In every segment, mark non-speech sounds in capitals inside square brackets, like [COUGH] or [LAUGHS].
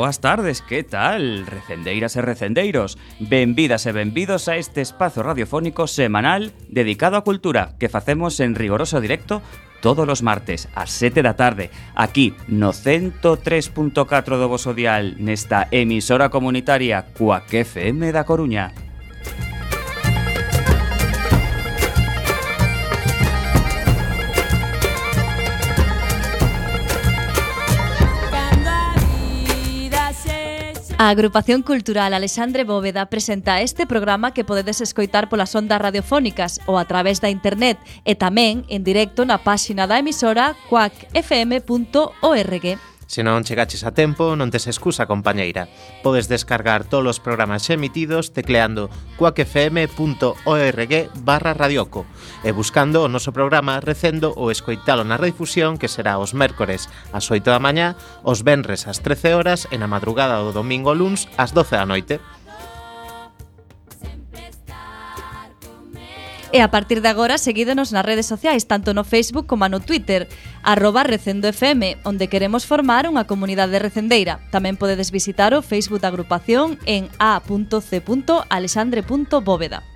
boas tardes, que tal? Recendeiras e recendeiros, benvidas e benvidos a este espazo radiofónico semanal dedicado a cultura que facemos en rigoroso directo todos os martes ás 7 da tarde aquí no 103.4 do voso dial nesta emisora comunitaria Cuac FM da Coruña. A Agrupación Cultural Alexandre Bóveda presenta este programa que podedes escoitar polas ondas radiofónicas ou a través da internet e tamén en directo na páxina da emisora quackfm.org. Se non chegaches a tempo, non tes excusa, compañeira. Podes descargar todos os programas emitidos tecleando cuacfm.org barra radioco e buscando o noso programa recendo ou escoitalo na redifusión que será os mércores ás 8 da mañá, os venres ás 13 horas e na madrugada do domingo luns ás 12 da noite. E a partir de agora, seguídenos nas redes sociais, tanto no Facebook como no Twitter, arroba recendofm, onde queremos formar unha comunidade recendeira. Tamén podedes visitar o Facebook da agrupación en a.c.alexandre.bóveda.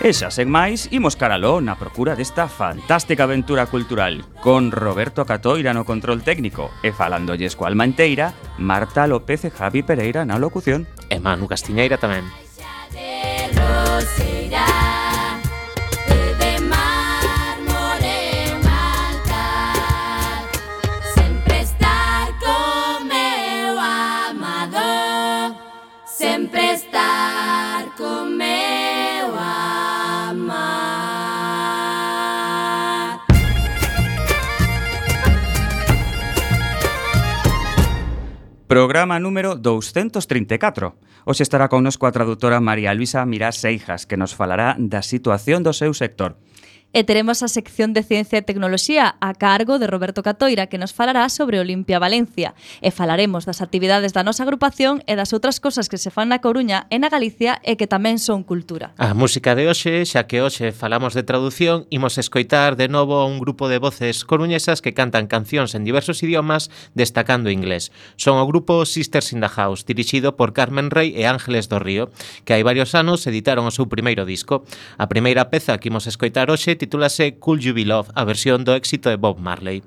E xa sen máis, imos caraló na procura desta fantástica aventura cultural con Roberto Catoira no control técnico e falándolles coa alma inteira, Marta López e Javi Pereira na locución. E Manu Castiñeira tamén. Deixa de. programa número 234. Hoxe estará connosco a traductora María Luisa Mirás Seijas, que nos falará da situación do seu sector. E teremos a sección de Ciencia e Tecnoloxía a cargo de Roberto Catoira que nos falará sobre Olimpia Valencia e falaremos das actividades da nosa agrupación e das outras cosas que se fan na Coruña e na Galicia e que tamén son cultura. A música de hoxe, xa que hoxe falamos de traducción, imos escoitar de novo a un grupo de voces coruñesas que cantan cancións en diversos idiomas destacando inglés. Son o grupo Sisters in the House, dirixido por Carmen Rey e Ángeles do Río, que hai varios anos editaron o seu primeiro disco. A primeira peza que imos escoitar hoxe titúlase Cool You Be Love, a versión do éxito de Bob Marley.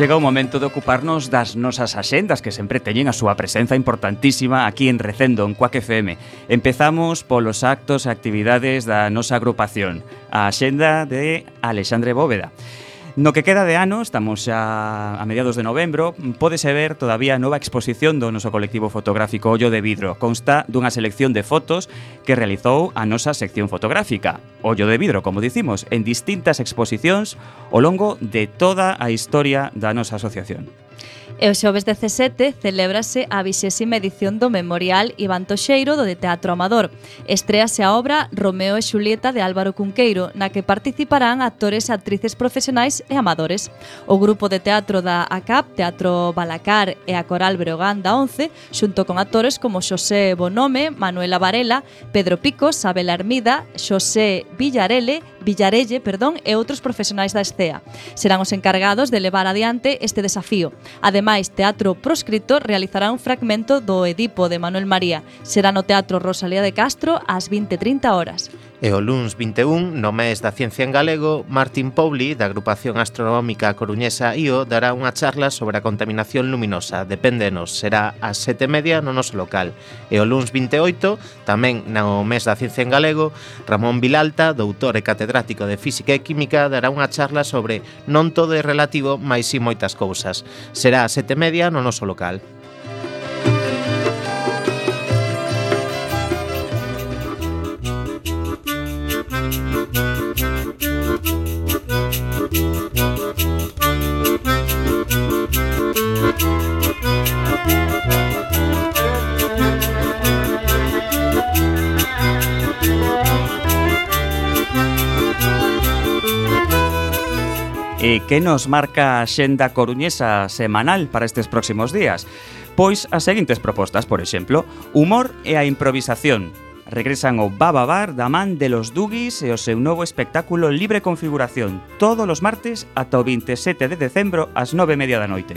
Chega o momento de ocuparnos das nosas axendas que sempre teñen a súa presenza importantísima aquí en Recendo, en Cuac FM. Empezamos polos actos e actividades da nosa agrupación, a axenda de Alexandre Bóveda. No que queda de ano, estamos xa a mediados de novembro, pódese ver todavía a nova exposición do noso colectivo fotográfico Ollo de Vidro. Consta dunha selección de fotos que realizou a nosa sección fotográfica, Ollo de Vidro, como dicimos, en distintas exposicións ao longo de toda a historia da nosa asociación. E o xoves 17 celébrase a 20 edición do Memorial Iván Toxeiro do de Teatro Amador. Estrease a obra Romeo e Xulieta de Álvaro Cunqueiro, na que participarán actores e actrices profesionais e amadores. O grupo de teatro da ACAP, Teatro Balacar e a Coral Breogán da 11, xunto con actores como Xosé Bonome, Manuela Varela, Pedro Pico, Sabel Armida, Xosé Villarelle, Villarelle, perdón, e outros profesionais da escea. Serán os encargados de levar adiante este desafío. Ademais, Ademais, Teatro Proscrito realizará un fragmento do Edipo de Manuel María. Será no Teatro Rosalía de Castro ás 20.30 horas. E o luns 21, no mes da ciencia en galego, Martín Pouli, da agrupación astronómica coruñesa IO, dará unha charla sobre a contaminación luminosa. Depéndenos, será ás sete media no noso local. E o luns 28, tamén no mes da ciencia en galego, Ramón Vilalta, doutor e catedrático de Física e Química, dará unha charla sobre non todo é relativo, mais si moitas cousas. Será ás sete media no noso local. E que nos marca a xenda coruñesa semanal para estes próximos días? Pois as seguintes propostas, por exemplo, humor e a improvisación. Regresan o Baba Bar da man de los Dugis e o seu novo espectáculo Libre Configuración, todos os martes ata o 27 de decembro ás 9:30 da noite.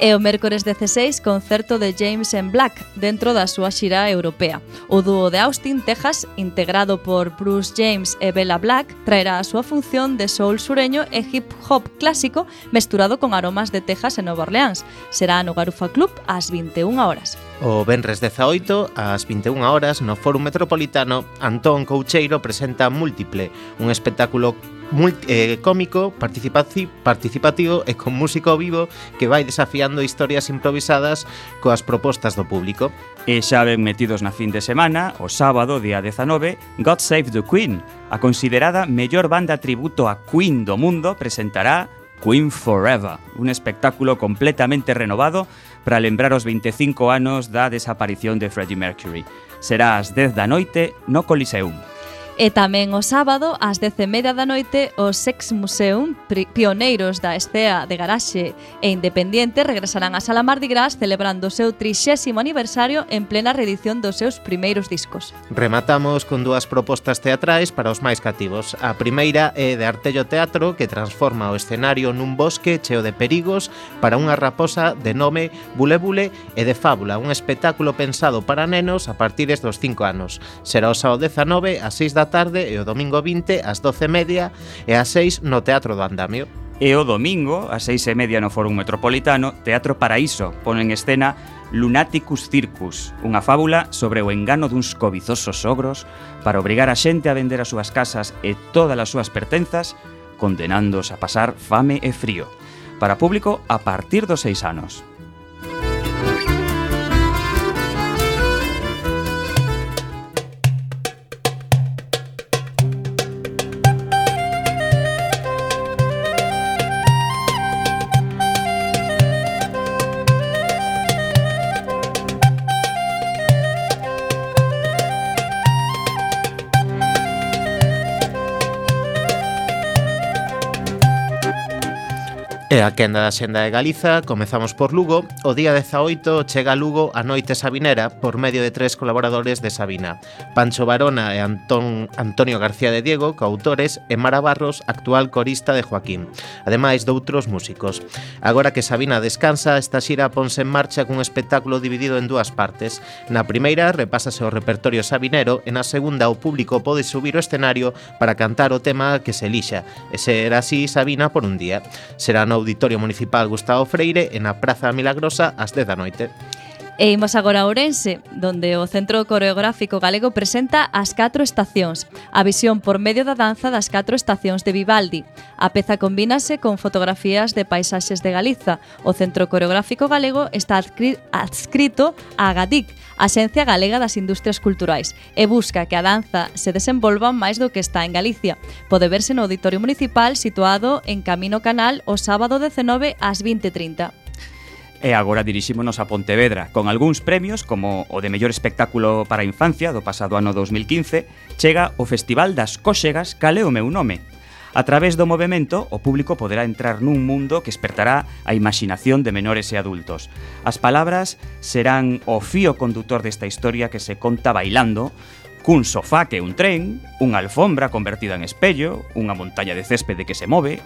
E o mércores 16, concerto de James and Black dentro da súa xira europea. O dúo de Austin, Texas, integrado por Bruce James e Bella Black, traerá a súa función de soul sureño e hip hop clásico mesturado con aromas de Texas e Nova Orleans. Será no Garufa Club ás 21 horas. O Benres 18, ás 21 horas, no Fórum Metropolitano, Antón Coucheiro presenta Múltiple, un espectáculo muy, eh, cómico, participativo e con músico vivo que vai desafiando historias improvisadas coas propostas do público. E xa ben metidos na fin de semana, o sábado, día 19, God Save the Queen, a considerada mellor banda tributo a Queen do mundo, presentará Queen Forever, un espectáculo completamente renovado para lembrar os 25 anos da desaparición de Freddie Mercury. Será ás 10 da noite no Coliseum. E tamén o sábado, ás 10.30 da noite, o Sex Museum, pioneiros da escea de garaxe e independiente, regresarán á Sala Mardi Gras celebrando o seu 30 aniversario en plena reedición dos seus primeiros discos. Rematamos con dúas propostas teatrais para os máis cativos. A primeira é de Artello Teatro, que transforma o escenario nun bosque cheo de perigos para unha raposa de nome Bulebule e de Fábula, un espectáculo pensado para nenos a partir dos 5 anos. Será o sábado 19 a 6 da tarde e o domingo 20 ás 12:30 e ás 6 no Teatro do Andamio. E o domingo, ás seis e media no Fórum Metropolitano, Teatro Paraíso pon en escena Lunaticus Circus, unha fábula sobre o engano duns cobizosos ogros para obrigar a xente a vender as súas casas e todas as súas pertenzas, condenándoos a pasar fame e frío. Para público a partir dos seis anos. E a quenda da Xenda de Galiza, comezamos por Lugo. O día 18 chega a Lugo a Noite Sabinera por medio de tres colaboradores de Sabina. Pancho Barona e Antón, Antonio García de Diego, coautores, e Mara Barros, actual corista de Joaquín. Ademais doutros músicos. Agora que Sabina descansa, esta xira ponse en marcha cun espectáculo dividido en dúas partes. Na primeira repásase o repertorio sabinero e na segunda o público pode subir o escenario para cantar o tema que se elixa. E será así Sabina por un día. Será no Auditorio Municipal Gustavo Freire e na Praza Milagrosa ás 10 da noite. E imos agora a Ourense, donde o Centro Coreográfico Galego presenta As Catro Estacións, a visión por medio da danza das catro estacións de Vivaldi. A peza combínase con fotografías de paisaxes de Galiza. O Centro Coreográfico Galego está adscrito a GADIC, Axencia Galega das Industrias Culturais, e busca que a danza se desenvolva máis do que está en Galicia. Pode verse no Auditorio Municipal situado en Camino Canal o sábado 19 ás 20.30. E agora dirixímonos a Pontevedra, con algúns premios, como o de mellor espectáculo para a infancia do pasado ano 2015, chega o Festival das Cóxegas Cale o meu nome. A través do movimento, o público poderá entrar nun mundo que espertará a imaginación de menores e adultos. As palabras serán o fío condutor desta historia que se conta bailando, cun sofá que é un tren, unha alfombra convertida en espello, unha montaña de céspede que se move,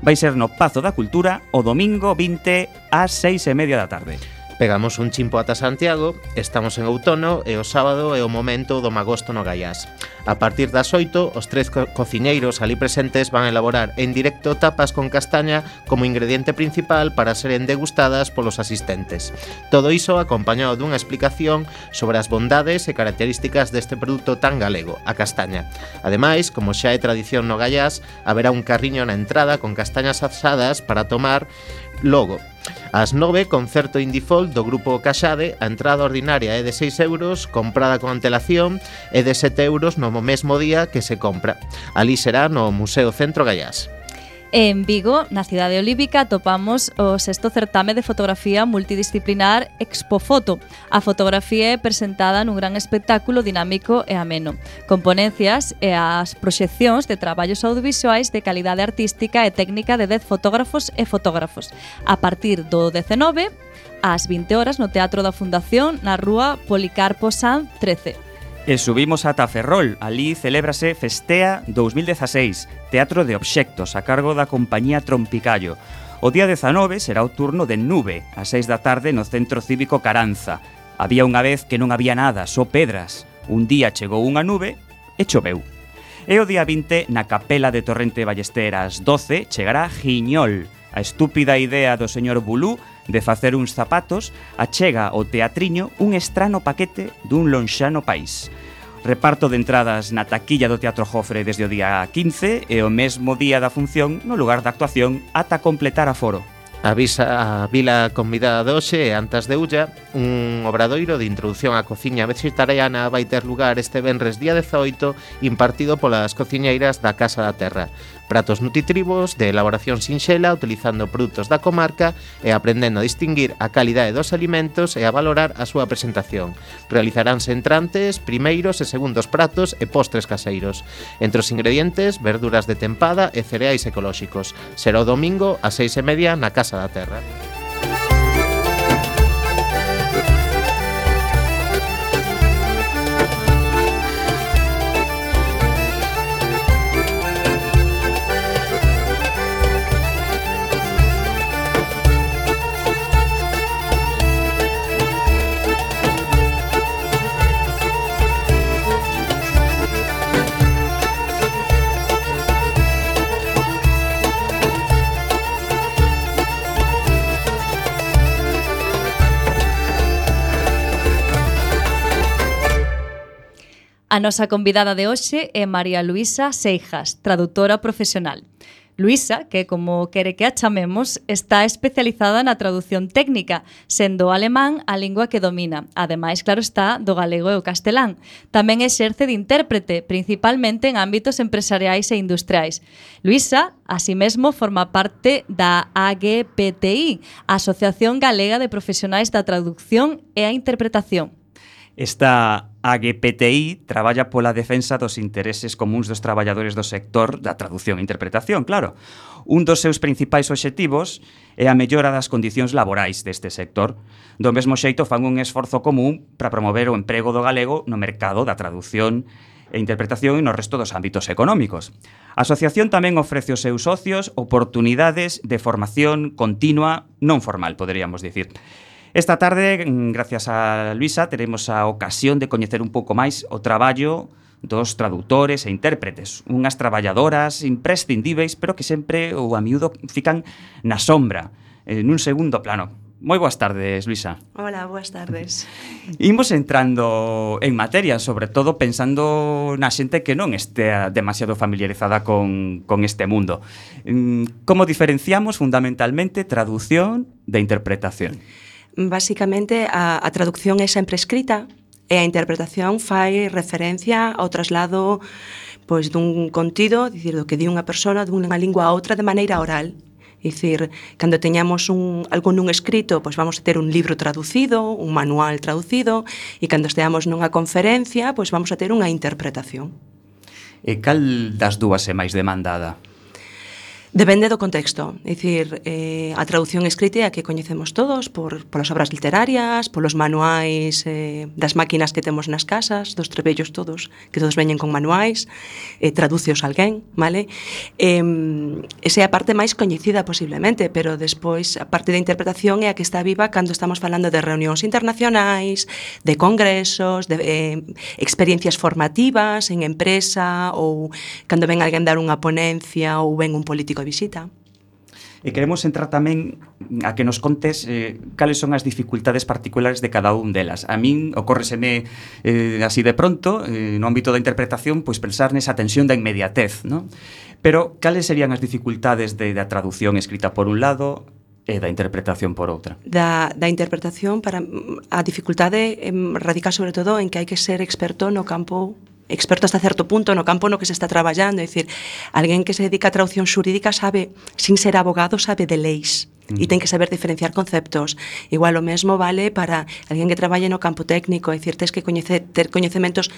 vai ser no Pazo da Cultura o domingo 20 ás 6 e media da tarde. Pegamos un chimpo ata Santiago, estamos en outono e o sábado é o momento do magosto no Gaiás. A partir das 8, os tres co cociñeiros ali presentes van a elaborar en directo tapas con castaña como ingrediente principal para seren degustadas polos asistentes. Todo iso acompañado dunha explicación sobre as bondades e características deste produto tan galego, a castaña. Ademais, como xa é tradición no Gaiás, haberá un carriño na entrada con castañas asadas para tomar logo. As 9, concerto in default do grupo Caxade, a entrada ordinaria é de 6 euros, comprada con antelación é de 7 euros no mesmo día que se compra. Alí será no Museo Centro Gallás. En Vigo, na cidade olívica, topamos o sexto certame de fotografía multidisciplinar Expofoto. A fotografía é presentada nun gran espectáculo dinámico e ameno, con ponencias e as proxeccións de traballos audiovisuais de calidade artística e técnica de 10 fotógrafos e fotógrafos. A partir do 19, ás 20 horas no Teatro da Fundación, na rúa Policarpo Sanz 13. E subimos ata Ferrol. Alí celébrase Festea 2016, Teatro de Obxectos, a cargo da compañía Trompicallo. O día 19 será o turno de Nube, a 6 da tarde no Centro Cívico Caranza. Había unha vez que non había nada, só pedras. Un día chegou unha nube e choveu. E o día 20, na Capela de Torrente Ballesteras 12, chegará Giñol, a estúpida idea do señor Bulú de facer uns zapatos, achega ao teatriño un estrano paquete dun lonxano país. Reparto de entradas na taquilla do Teatro Jofre desde o día 15 e o mesmo día da función no lugar da actuación ata completar a foro. Avisa a vila convidada de hoxe e antas de Ulla, un obradoiro de introducción á cociña vegetariana vai ter lugar este venres día 18 impartido polas cociñeiras da Casa da Terra pratos nutritivos de elaboración sinxela utilizando produtos da comarca e aprendendo a distinguir a calidade dos alimentos e a valorar a súa presentación. Realizaránse entrantes, primeiros e segundos pratos e postres caseiros. Entre os ingredientes, verduras de tempada e cereais ecolóxicos. Será o domingo a seis e media na Casa da Terra. A nosa convidada de hoxe é María Luisa Seijas, traductora profesional. Luisa, que como quere que a chamemos, está especializada na traducción técnica, sendo o alemán a lingua que domina. Ademais, claro está, do galego e o castelán. Tamén exerce de intérprete, principalmente en ámbitos empresariais e industriais. Luisa, así mesmo, forma parte da AGPTI, Asociación Galega de Profesionais da Traducción e a Interpretación. Esta AGPTI traballa pola defensa dos intereses comuns dos traballadores do sector da traducción e interpretación, claro. Un dos seus principais obxectivos é a mellora das condicións laborais deste sector. Do mesmo xeito fan un esforzo común para promover o emprego do galego no mercado da traducción e interpretación e no resto dos ámbitos económicos. A asociación tamén ofrece aos seus socios oportunidades de formación continua non formal, poderíamos dicir Esta tarde, mm, gracias a Luisa, teremos a ocasión de coñecer un pouco máis o traballo dos tradutores e intérpretes, unhas traballadoras imprescindíveis, pero que sempre ou a miúdo fican na sombra, eh, en un segundo plano. Moi boas tardes, Luisa. Hola, boas tardes. [LAUGHS] Imos entrando en materia, sobre todo pensando na xente que non estea demasiado familiarizada con, con este mundo. Mm, como diferenciamos fundamentalmente traducción de interpretación? Básicamente, a, a traducción é sempre escrita e a interpretación fai referencia ao traslado pois dun contido, dicir, do que di unha persona dunha lingua a outra de maneira oral. Dicir, cando teñamos un, algo nun escrito, pois vamos a ter un libro traducido, un manual traducido, e cando esteamos nunha conferencia, pois vamos a ter unha interpretación. E cal das dúas é máis demandada? Depende do contexto, é dicir, eh, a traducción escrita é a que coñecemos todos por, polas obras literarias, polos manuais eh, das máquinas que temos nas casas, dos trebellos todos, que todos veñen con manuais, eh, traduceos alguén, vale? Eh, esa é a parte máis coñecida posiblemente, pero despois a parte da interpretación é a que está viva cando estamos falando de reunións internacionais, de congresos, de eh, experiencias formativas en empresa ou cando ven alguén dar unha ponencia ou ven un político punto de visita. E queremos entrar tamén a que nos contes eh, cales son as dificultades particulares de cada un delas. A min ocórreseme eh, así de pronto, eh, no ámbito da interpretación, pois pensar nesa tensión da inmediatez, ¿no? Pero cales serían as dificultades de, da traducción escrita por un lado, e da interpretación por outra. Da, da interpretación para a dificultade em, radica sobre todo en que hai que ser experto no campo experto hasta certo punto no campo no que se está traballando, é dicir, alguén que se dedica a traducción xurídica sabe, sin ser abogado, sabe de leis e ten que saber diferenciar conceptos. Igual o mesmo vale para alguén que traballe no campo técnico, é dicir, tes que coñecer, ter coñecementos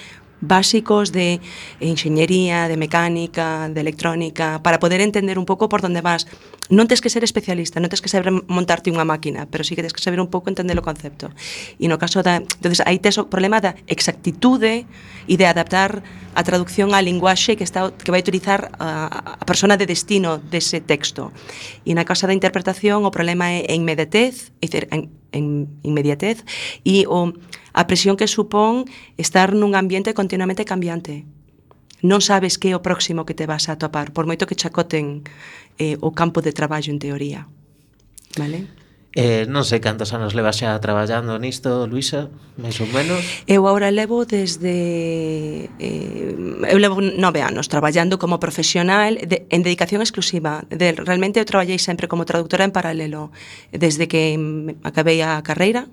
básicos de enxeñería, de mecánica, de electrónica, para poder entender un pouco por onde vas. Non tes que ser especialista, non tes que saber montarte unha máquina, pero sí que tes que saber un pouco entender o concepto. E no caso da... entonces aí tes o problema da exactitude e de adaptar a traducción á linguaxe que está que vai utilizar a, a persona de destino dese texto. E na casa da interpretación o problema é a inmediatez, é dicir, en, en inmediatez e o a presión que supón estar nun ambiente continuamente cambiante. Non sabes que é o próximo que te vas a topar, por moito que chacoten eh, o campo de traballo en teoría. Vale? Eh, non sei cantos anos leva xa traballando nisto, Luisa, máis ou menos. Eu agora levo desde... Eh, eu levo nove anos traballando como profesional de, en dedicación exclusiva. De, realmente eu traballei sempre como traductora en paralelo desde que acabei a carreira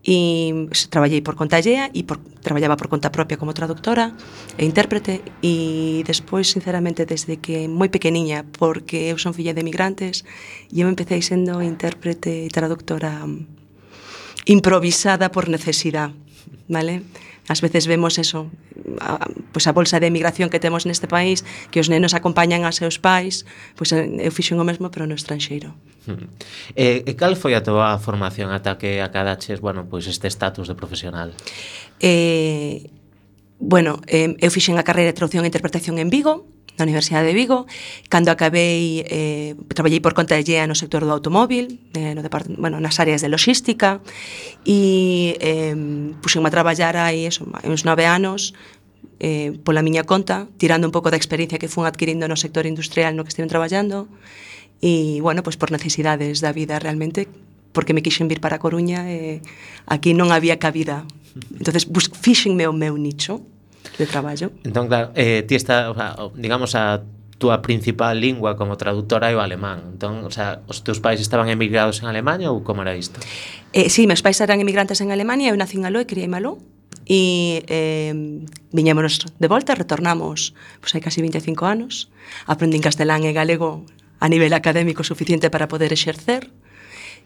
e traballei por conta allea e por, traballaba por conta propia como traductora e intérprete e despois, sinceramente, desde que moi pequeniña, porque eu son filla de emigrantes e eu empecé sendo intérprete e traductora mm, improvisada por necesidade, vale? Ás veces vemos eso, a, pois a bolsa de emigración que temos neste país, que os nenos acompañan a seus pais, pois eu fixen o mesmo pero no estranxeiro. Hmm. E, e cal foi a tua formación ata que acadaches, bueno, pois este estatus de profesional? Eh, bueno, eh, eu fixen a carreira de traducción e interpretación en Vigo, na Universidade de Vigo. Cando acabei, eh, traballei por conta de GEA no sector do automóvil, eh, no depart bueno, nas áreas de logística, e eh, puxenme a traballar aí eso, uns nove anos eh, pola miña conta, tirando un pouco da experiencia que fun adquirindo no sector industrial no que estive traballando, e, bueno, pois por necesidades da vida realmente, porque me quixen vir para a Coruña e eh, aquí non había cabida. entonces bus, fixenme o meu nicho, de traballo. Entón, claro, eh, ti está, o sea, digamos, a túa principal lingua como traductora é o alemán. Entón, o sea, os teus pais estaban emigrados en Alemanha ou como era isto? Eh, sí, meus pais eran emigrantes en Alemania, eu nací en Aló e criei en Aló. E eh, viñémonos de volta, retornamos, pois hai casi 25 anos. Aprendín castelán e galego a nivel académico suficiente para poder exercer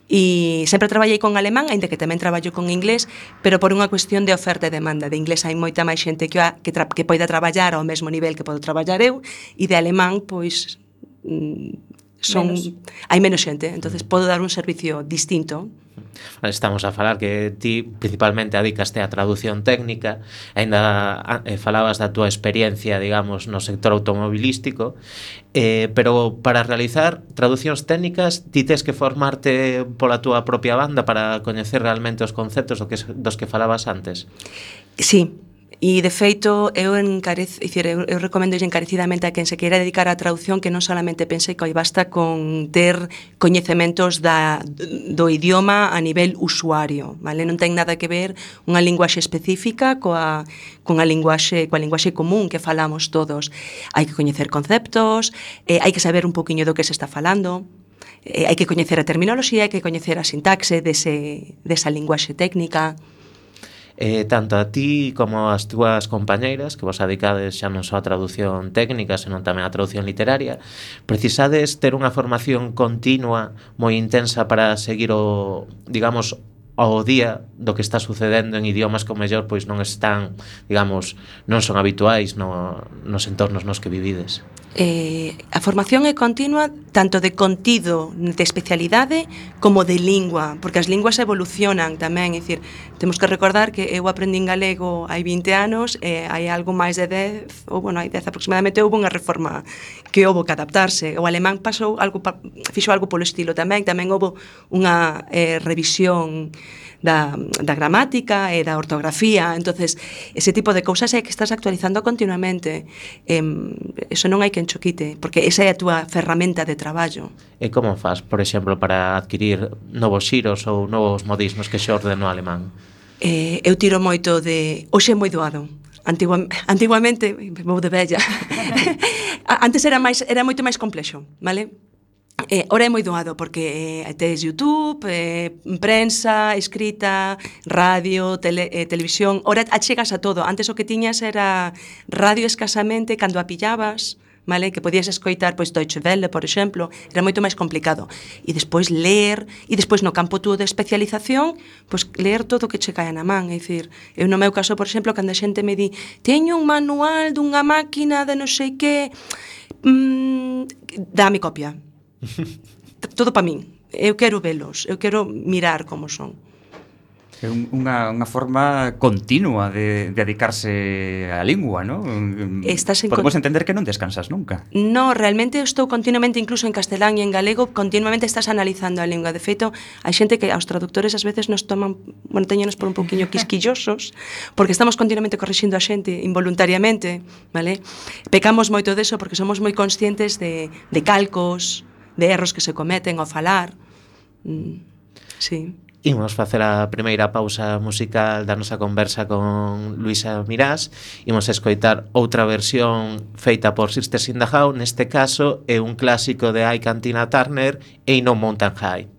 E sempre traballei con alemán, aínda que tamén traballo con inglés, pero por unha cuestión de oferta e demanda. De inglés hai moita máis xente que, a, que, tra, que poida traballar ao mesmo nivel que podo traballar eu, e de alemán, pois, mm, son menos. hai menos xente, entonces podo dar un servicio distinto Estamos a falar que ti principalmente adicaste a traducción técnica, aínda eh, falabas da túa experiencia, digamos, no sector automobilístico, eh, pero para realizar traduccións técnicas ti tes que formarte pola túa propia banda para coñecer realmente os conceptos do que, dos que falabas antes. Sí, E, de feito, eu, encarez, dicir, eu, eu recomendo encarecidamente a quen se queira dedicar á traducción que non solamente pense que basta con ter coñecementos da, do idioma a nivel usuario, vale? Non ten nada que ver unha linguaxe específica coa, cunha linguaxe, coa linguaxe común que falamos todos. Hai que coñecer conceptos, eh, hai que saber un poquinho do que se está falando, eh, hai que coñecer a terminoloxía, hai que coñecer a sintaxe dese, desa linguaxe técnica, eh, tanto a ti como as túas compañeiras, que vos adicades xa non só a traducción técnica, senón tamén a traducción literaria, precisades ter unha formación continua moi intensa para seguir o, digamos, ao día do que está sucedendo en idiomas que o mellor pois non están, digamos, non son habituais no, nos entornos nos que vivides. Eh, a formación é continua tanto de contido de especialidade como de lingua, porque as linguas evolucionan tamén, é dicir, temos que recordar que eu aprendín galego hai 20 anos, e hai algo máis de 10, ou bueno, hai 10 aproximadamente, houve unha reforma que houve que adaptarse. O alemán pasou algo fixo algo polo estilo tamén, tamén houve unha eh, revisión da, da gramática e da ortografía, entonces ese tipo de cousas é que estás actualizando continuamente. Eh, eso non hai que choquite, porque esa é a túa ferramenta de traballo traballo. E como faz, por exemplo, para adquirir novos xiros ou novos modismos que xorden no alemán? Eh, eu tiro moito de... Oxe é moi doado. Antigua, antiguamente, vou de bella. [LAUGHS] Antes era máis era moito máis complexo, vale? Eh, ora é moi doado porque eh, tes YouTube, eh, prensa, escrita, radio, tele, eh, televisión, ora achegas a todo. Antes o que tiñas era radio escasamente cando a pillabas, vale? que podías escoitar pois Deutsche Welle, por exemplo, era moito máis complicado. E despois ler, e despois no campo túo de especialización, pois ler todo o que che caia na man, é dicir, eu no meu caso, por exemplo, cando a xente me di, "Teño un manual dunha máquina de non sei que", mm, dame copia. [LAUGHS] todo para min. Eu quero velos, eu quero mirar como son. É un, unha, unha forma continua de, de dedicarse á lingua, non? Estás en Podemos entender que non descansas nunca. No, realmente estou continuamente, incluso en castelán e en galego, continuamente estás analizando a lingua. De feito, hai xente que aos traductores ás veces nos toman, bueno, teñenos por un poquinho quisquillosos, porque estamos continuamente corrixindo a xente involuntariamente, vale? Pecamos moito deso porque somos moi conscientes de, de calcos, de erros que se cometen ao falar. Mm, sí. Imos facer a primeira pausa musical da nosa conversa con Luisa Mirás. Imos escoitar outra versión feita por Sisters in the neste caso é un clásico de I Cantina Turner e No Mountain High.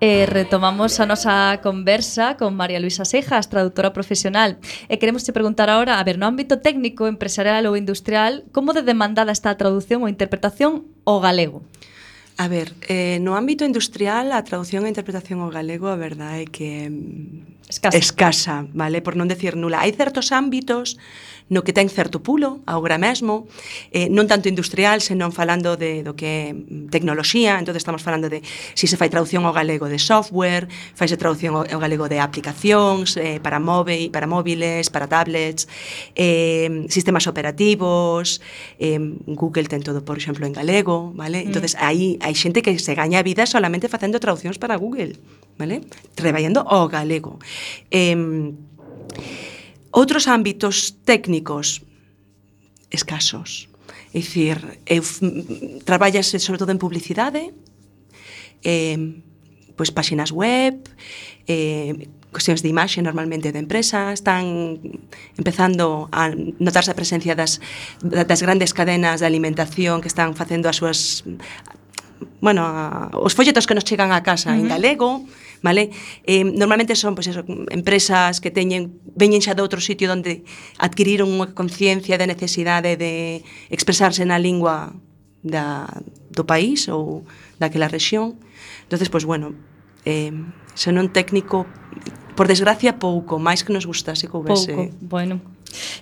Eh, retomamos a nosa conversa con María Luisa Sejas, traductora profesional. E queremos te preguntar agora, a ver, no ámbito técnico, empresarial ou industrial, como de demandada está a traducción ou interpretación ao galego? A ver, eh, no ámbito industrial a traducción e interpretación ao galego a verdade é que mm, escasa. escasa, vale? Por non decir nula. Hai certos ámbitos no que ten certo pulo agora mesmo, eh, non tanto industrial, senón falando de, do que é tecnoloxía, entón estamos falando de si se fai traducción ao galego de software, faise traducción ao galego de aplicacións, eh, para, móvil, para móviles, para tablets, eh, sistemas operativos, eh, Google ten todo, por exemplo, en galego, vale? Mm. entonces aí hai xente que se gaña a vida solamente facendo traduccións para Google, vale? traballando ao galego. Eh, Outros ámbitos técnicos escasos. É dicir, eu, traballase sobre todo en publicidade, eh, pois páxinas web, eh, cuestións de imaxe normalmente de empresas, están empezando a notarse a presencia das, das grandes cadenas de alimentación que están facendo as súas bueno, a, os folletos que nos chegan a casa uh -huh. en galego, vale? Eh, normalmente son pois, eso, empresas que teñen veñen xa de outro sitio onde adquiriron unha conciencia da necesidade de expresarse na lingua da, do país ou daquela rexión. entonces pois, bueno, eh, senón técnico, por desgracia, pouco, máis que nos gustase que houvese. Pouco, bueno.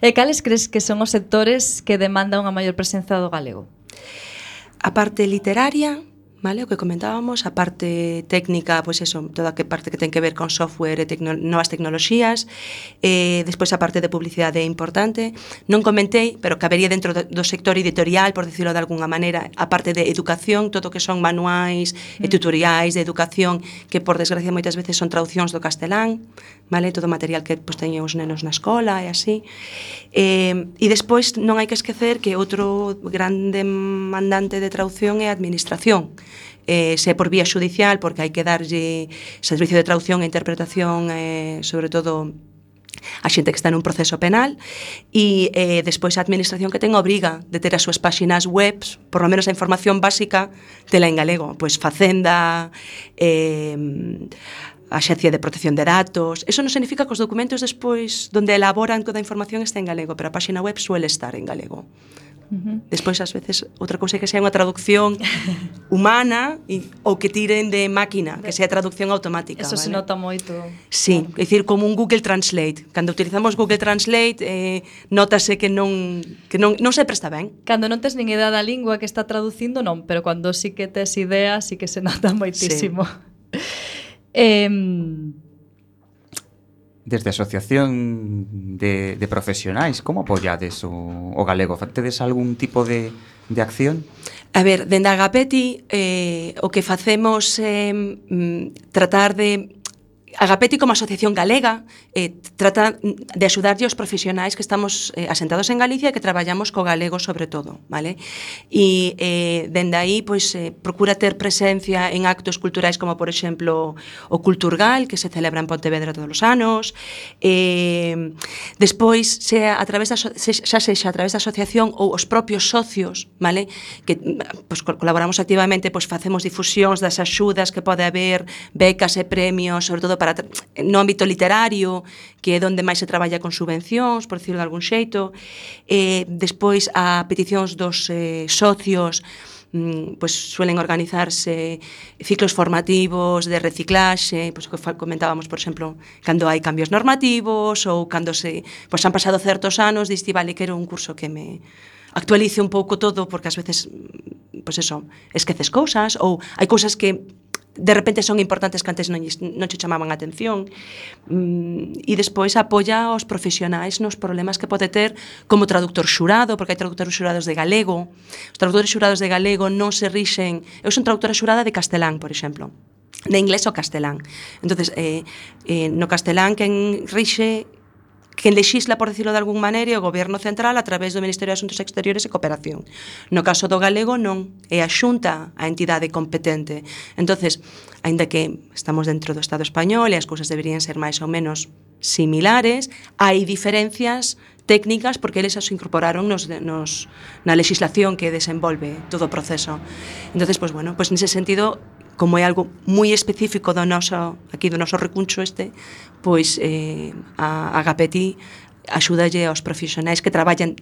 E cales crees que son os sectores que demanda unha maior presenza do galego? A parte literaria, Vale, o que comentábamos, a parte técnica, pois eso, toda que parte que ten que ver con software e tecno, novas tecnoloxías, eh, despois a parte de publicidade é importante. Non comentei, pero cabería dentro do, do sector editorial, por decirlo de algunha maneira, a parte de educación, todo o que son manuais mm. e tutoriais de educación, que por desgracia moitas veces son traducións do castelán, vale? Todo o material que pois, teñen os nenos na escola e así. Eh, e despois non hai que esquecer que outro grande mandante de traducción é a administración. Eh, se por vía judicial, porque hai que darlle servicio de traducción e interpretación, eh, sobre todo a xente que está nun proceso penal e eh, despois a administración que ten obriga de ter as súas páxinas web por lo menos a información básica tela en galego pois facenda eh, a Xencia de Protección de Datos. Eso non significa que os documentos despois onde elaboran toda a información está en galego, pero a páxina web suele estar en galego. Uh -huh. Despois, ás veces, outra cousa é que sea unha traducción [LAUGHS] humana e, ou que tiren de máquina, que sea traducción automática. Eso vale? se nota moito. Sí, é dicir, como un Google Translate. Cando utilizamos Google Translate, eh, notase que non, que non, non se presta ben. Cando non tes nin idea da lingua que está traducindo, non, pero cando sí que tes idea, sí que se nota moitísimo. Sí. [LAUGHS] Eh, Desde a Asociación de, de Profesionais, como apoiades o, o galego? Tedes algún tipo de, de acción? A ver, dende Agapeti eh, o que facemos é eh, mm, tratar de Agapeti como asociación galega eh, trata de axudarlle os profesionais que estamos eh, asentados en Galicia e que traballamos co galego sobre todo, vale? E eh, dende aí pois eh, procura ter presencia en actos culturais como por exemplo o Culturgal que se celebra en Pontevedra todos os anos. Eh, despois sea a través da se, xa sexa a través da asociación ou os propios socios, vale? Que pois colaboramos activamente, pois facemos difusións das axudas que pode haber, becas e premios, sobre todo para para no ámbito literario, que é onde máis se traballa con subvencións, por decirlo de algún xeito, eh, despois a peticións dos eh, socios, mm, pues suelen organizarse ciclos formativos de reciclaxe, pues, que comentábamos, por exemplo, cando hai cambios normativos ou cando se pues, han pasado certos anos, diste, vale, quero un curso que me actualice un pouco todo, porque ás veces, pues eso, esqueces cousas ou hai cousas que de repente son importantes que antes non, non che chamaban a atención mm, e despois apoia aos profesionais nos problemas que pode ter como traductor xurado, porque hai traductores xurados de galego os traductores xurados de galego non se rixen eu son traductora xurada de castelán, por exemplo de inglés ao castelán. Entonces, eh, eh, no castelán quen rixe que lexisla, por decirlo de algún maneira, é o Goberno Central a través do Ministerio de Asuntos Exteriores e Cooperación. No caso do galego non, é a Xunta a entidade competente. Entonces, aínda que estamos dentro do Estado español e as cousas deberían ser máis ou menos similares, hai diferencias técnicas porque eles as incorporaron nos, nos, na legislación que desenvolve todo o proceso. Entonces, pues bueno, pues nese sentido como é algo moi específico do noso, aquí do noso recuncho este, pois eh, a, a Gapeti axúdalle aos profesionais que traballan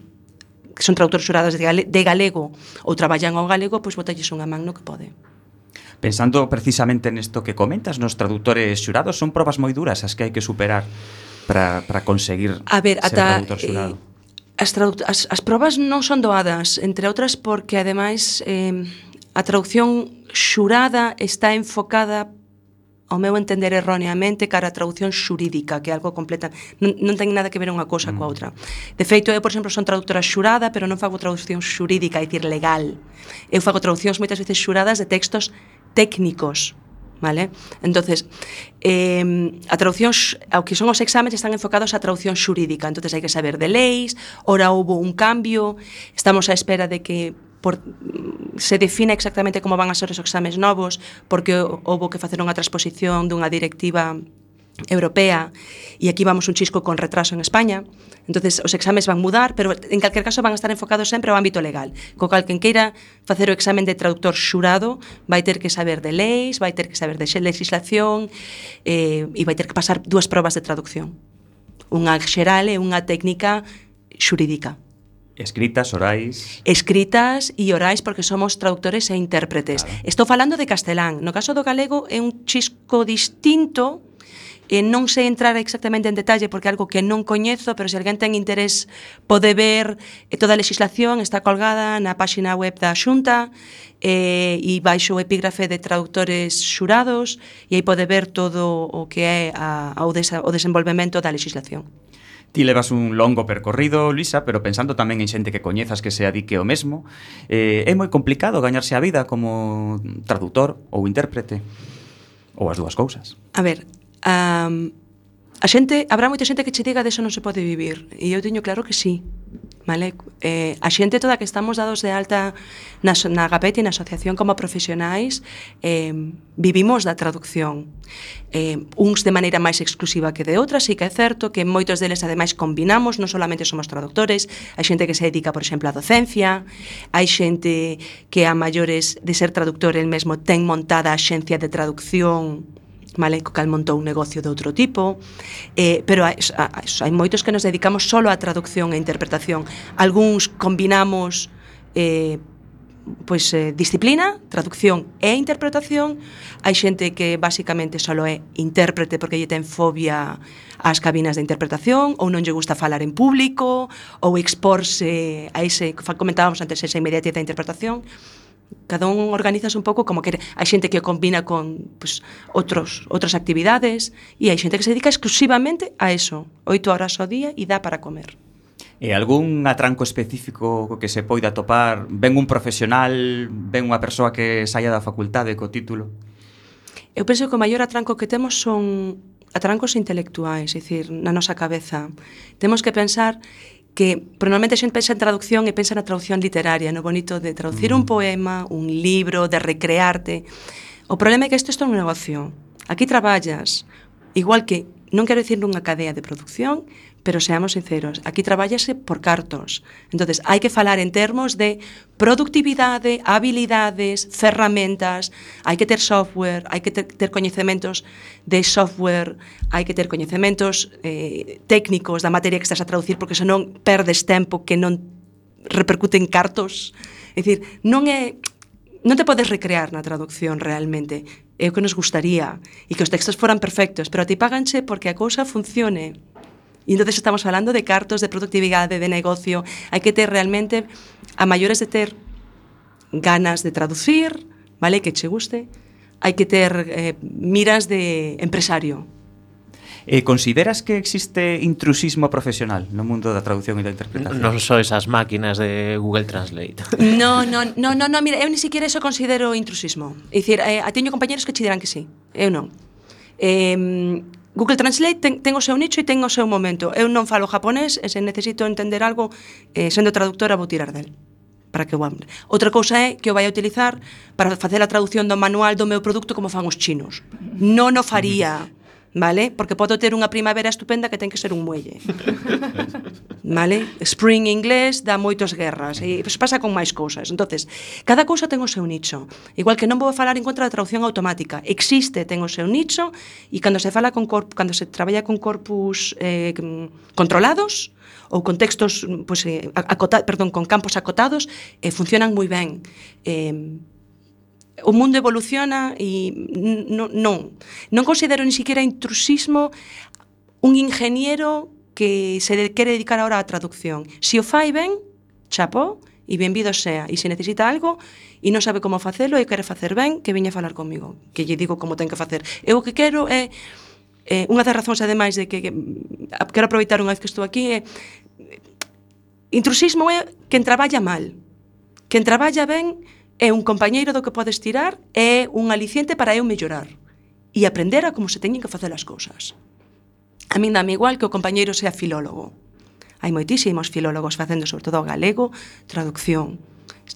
que son traductores xurados de, gale, de galego ou traballan ao galego, pois botalles unha man no que pode. Pensando precisamente nesto que comentas, nos traductores xurados son probas moi duras as que hai que superar para conseguir a ver, ser ata, traductor eh, xurado. Eh, as, as, as probas non son doadas, entre outras porque ademais eh, A traducción xurada está enfocada ao meu entender erróneamente cara a traducción xurídica, que é algo completa non, non ten nada que ver unha cosa mm. coa outra. De feito, eu, por exemplo, son traductora xurada, pero non fago traducción xurídica, é dicir, legal. Eu fago traduccións moitas veces xuradas de textos técnicos, vale? Entonces, eh, a traducción, ao que son os exámenes están enfocados á traducción xurídica, entonces hai que saber de leis, ora houve un cambio, estamos á espera de que por, se define exactamente como van a ser os exames novos, porque houve que facer unha transposición dunha directiva europea e aquí vamos un chisco con retraso en España. Entonces, os exames van mudar, pero en calquer caso van a estar enfocados sempre ao ámbito legal. Co cal quen queira facer o examen de traductor xurado vai ter que saber de leis, vai ter que saber de legislación eh, e vai ter que pasar dúas probas de traducción. Unha xeral e unha técnica xurídica. Escritas, orais... Escritas e orais porque somos traductores e intérpretes. Claro. Estou falando de castelán. No caso do galego é un chisco distinto e non sei entrar exactamente en detalle porque é algo que non coñezo, pero se alguén ten interés pode ver toda a legislación está colgada na páxina web da Xunta e, e baixo o epígrafe de traductores xurados e aí pode ver todo o que é a, a o, desa, o desenvolvemento da legislación. Ti levas un longo percorrido, Luisa, pero pensando tamén en xente que coñezas que se adique o mesmo, eh, é moi complicado gañarse a vida como traductor ou intérprete? Ou as dúas cousas? A ver, um, a xente, habrá moita xente que che diga deso non se pode vivir, e eu teño claro que sí. Vale? Eh, a xente toda que estamos dados de alta na, na Gapet e na asociación como profesionais eh, vivimos da traducción. Eh, uns de maneira máis exclusiva que de outras, e que é certo que moitos deles ademais combinamos, non solamente somos traductores, hai xente que se dedica, por exemplo, á docencia, hai xente que a maiores de ser traductor el mesmo ten montada a xencia de traducción Maleco Cal montou un negocio de outro tipo, eh, pero hai, hai moitos que nos dedicamos solo á traducción e interpretación. Algúns combinamos eh, pois eh, disciplina, traducción e interpretación. Hai xente que basicamente só é intérprete porque lle ten fobia ás cabinas de interpretación ou non lle gusta falar en público ou exporse a ese, comentábamos antes, esa inmediatez da interpretación cada un organiza un pouco como quere. Hai xente que o combina con pues, outros, outras actividades e hai xente que se dedica exclusivamente a eso, oito horas ao día e dá para comer. E algún atranco específico co que se poida topar? Ven un profesional, ven unha persoa que saia da facultade co título? Eu penso que o maior atranco que temos son atrancos intelectuais, é dicir, na nosa cabeza. Temos que pensar que pero normalmente a xente pensa en traducción e pensa na traducción literaria, no bonito de traducir un mm. poema, un libro, de recrearte. O problema é que isto é un negocio. Aquí traballas, igual que, non quero dicir nunha cadea de producción, pero seamos sinceros, aquí trabállase por cartos. Entonces, hai que falar en termos de productividade, habilidades, ferramentas, hai que ter software, hai que ter, ter coñecementos de software, hai que ter coñecementos eh, técnicos da materia que estás a traducir, porque senón perdes tempo que non repercute en cartos. É dicir, non é non te podes recrear na traducción realmente. É o que nos gustaría e que os textos foran perfectos, pero a ti paganche porque a cousa funcione. E entonces estamos falando de cartos de productividade, de negocio. Hai que ter realmente, a maiores de ter ganas de traducir, vale, que che guste, hai que ter eh, miras de empresario, Eh, consideras que existe intrusismo profesional no mundo da traducción e da interpretación? Non sois esas máquinas de Google Translate. [LAUGHS] No, no, no, no, no mira, eu ni siquiera eso considero intrusismo. É dicir, eh, teño compañeros que che dirán que sí, eu non. Eh, Google Translate ten, ten o seu nicho e ten o seu momento. Eu non falo japonés e se necesito entender algo, eh, sendo traductora vou tirar del para que o hable. Outra cousa é que o vai a utilizar para facer a traducción do manual do meu produto como fan os chinos. Non o faría vale? Porque podo ter unha primavera estupenda que ten que ser un muelle. vale? Spring inglés dá moitas guerras e pues, pasa con máis cousas. Entonces, cada cousa ten o seu nicho. Igual que non vou falar en contra da traducción automática. Existe, ten o seu nicho e cando se fala con corp, cando se traballa con corpus eh, controlados, ou con textos, pues, eh, acota, perdón, con campos acotados, eh, funcionan moi ben. Eh, o mundo evoluciona e non, non. Non considero ni siquiera intrusismo un ingeniero que se quere dedicar ahora á traducción. Se si o fai ben, chapó, e benvido sea. E se necesita algo e non sabe como facelo e quere facer ben, que viña a falar comigo, que lle digo como ten que facer. Eu o que quero é eh, unha das razóns ademais de que, que quero aproveitar unha vez que estou aquí é intrusismo é quen traballa mal. Quen traballa ben É un compañeiro do que podes tirar, é un aliciente para eu mellorar e aprender a como se teñen que facer as cousas. A min dame igual que o compañeiro sea filólogo. Hai moitísimos filólogos facendo, sobre todo, galego, traducción.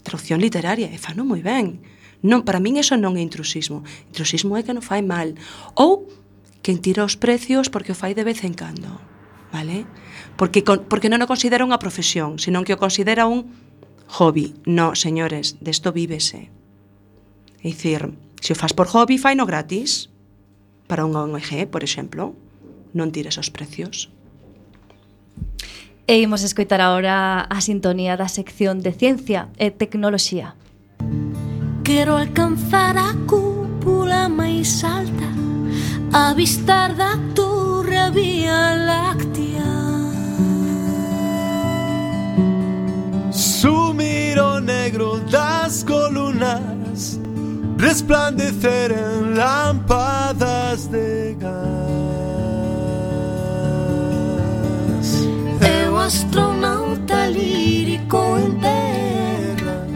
Traducción literaria, e fano moi ben. Non, para min eso non é intrusismo. Intrusismo é que non fai mal. Ou quen tira os precios porque o fai de vez en cando. Vale? Porque, porque non o considera unha profesión, senón que o considera un hobby. No, señores, desto vívese. É dicir, se o faz por hobby, faino gratis. Para unha ONG, por exemplo, non tires os precios. E imos escoitar agora a sintonía da sección de Ciencia e Tecnoloxía. Quero alcanzar a cúpula máis alta Avistar da torre vía láctea Sumir o negro das colunas Resplandecer en lámpadas de gas Eu astronauta lírico en terra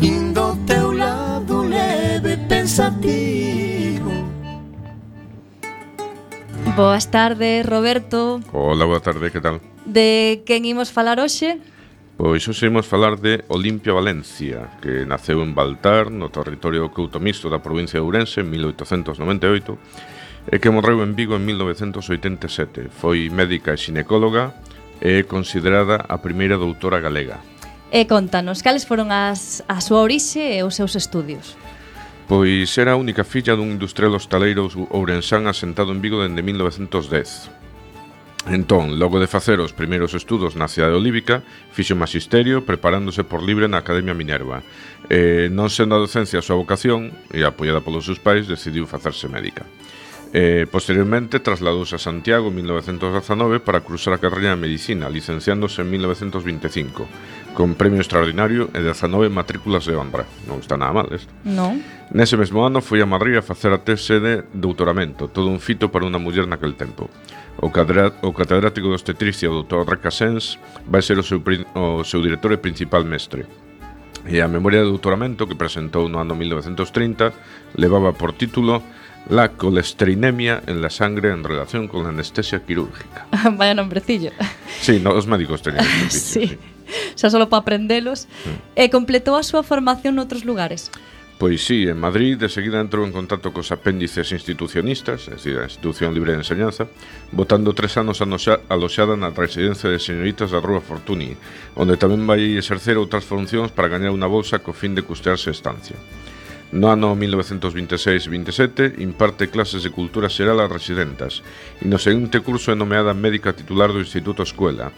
Indo teu lado leve pensativo Boas tardes, Roberto. Hola, boa tarde, que tal? De quen imos falar hoxe? Pois hoxe imos falar de Olimpia Valencia, que naceu en Baltar, no territorio coutomisto da provincia de Ourense en 1898 e que morreu en Vigo en 1987. Foi médica e xinecóloga e considerada a primeira doutora galega. E contanos, cales foron as, a súa orixe e os seus estudios? Pois era a única filla dun industrial hostaleiro ourensán asentado en Vigo dende 1910. Entón, logo de facer os primeiros estudos na cidade olívica, fixo magisterio preparándose por libre na Academia Minerva. Eh, non sendo a docencia a súa vocación, e apoiada polos seus pais, decidiu facerse médica. Eh, posteriormente trasladouse a Santiago en 1919 para cruzar a carreira de Medicina, licenciándose en 1925, con premio extraordinario e 19 matrículas de honra. Non está nada mal isto. Non. Nese mesmo ano foi a Madrid a facer a tese de doutoramento, todo un fito para unha muller naquel tempo. O, cadra, o catedrático de obstetricia, o doutor Racasens, vai ser o seu, o seu director e principal mestre. E a memoria de doutoramento que presentou no ano 1930 levaba por título La colesterinemia en la sangre en relación con la anestesia quirúrgica. [LAUGHS] Vaya nombrecillo. Sí, no, os médicos tenían [LAUGHS] sí. sí. Xa solo para aprendelos. Mm. E completou a súa formación noutros lugares. Pois sí, en Madrid de seguida entrou en contacto cos apéndices institucionistas, é dicir, a Institución Libre de Enseñanza, botando tres anos aloxada na residencia de señoritas da Rúa Fortuny, onde tamén vai exercer outras funcións para gañar unha bolsa co fin de custearse a estancia. No ano 1926-27 imparte clases de cultura xeral a residentas e no seguinte curso é nomeada médica titular do Instituto Escuela,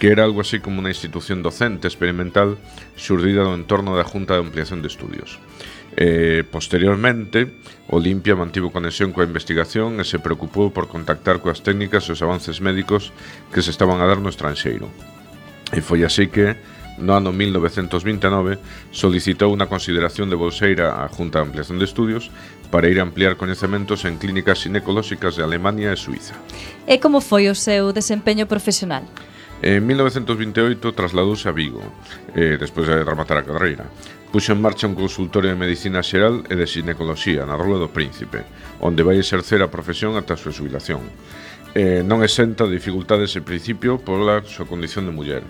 que era algo así como unha institución docente experimental xurdida do entorno da Junta de Ampliación de Estudios. Eh, posteriormente, Olimpia mantivo conexión coa investigación e se preocupou por contactar coas técnicas e os avances médicos que se estaban a dar no estranxeiro. E foi así que, no ano 1929, solicitou unha consideración de bolseira á Junta de Ampliación de Estudios para ir a ampliar coñecementos en clínicas ginecolóxicas de Alemania e Suiza. E como foi o seu desempeño profesional? En 1928 trasladouse a Vigo, eh, despois de rematar a carreira puxo en marcha un consultorio de medicina xeral e de ginecoloxía na Rúa do Príncipe, onde vai exercer a profesión ata a súa jubilación. Eh, non exenta dificultades en principio pola súa condición de muller,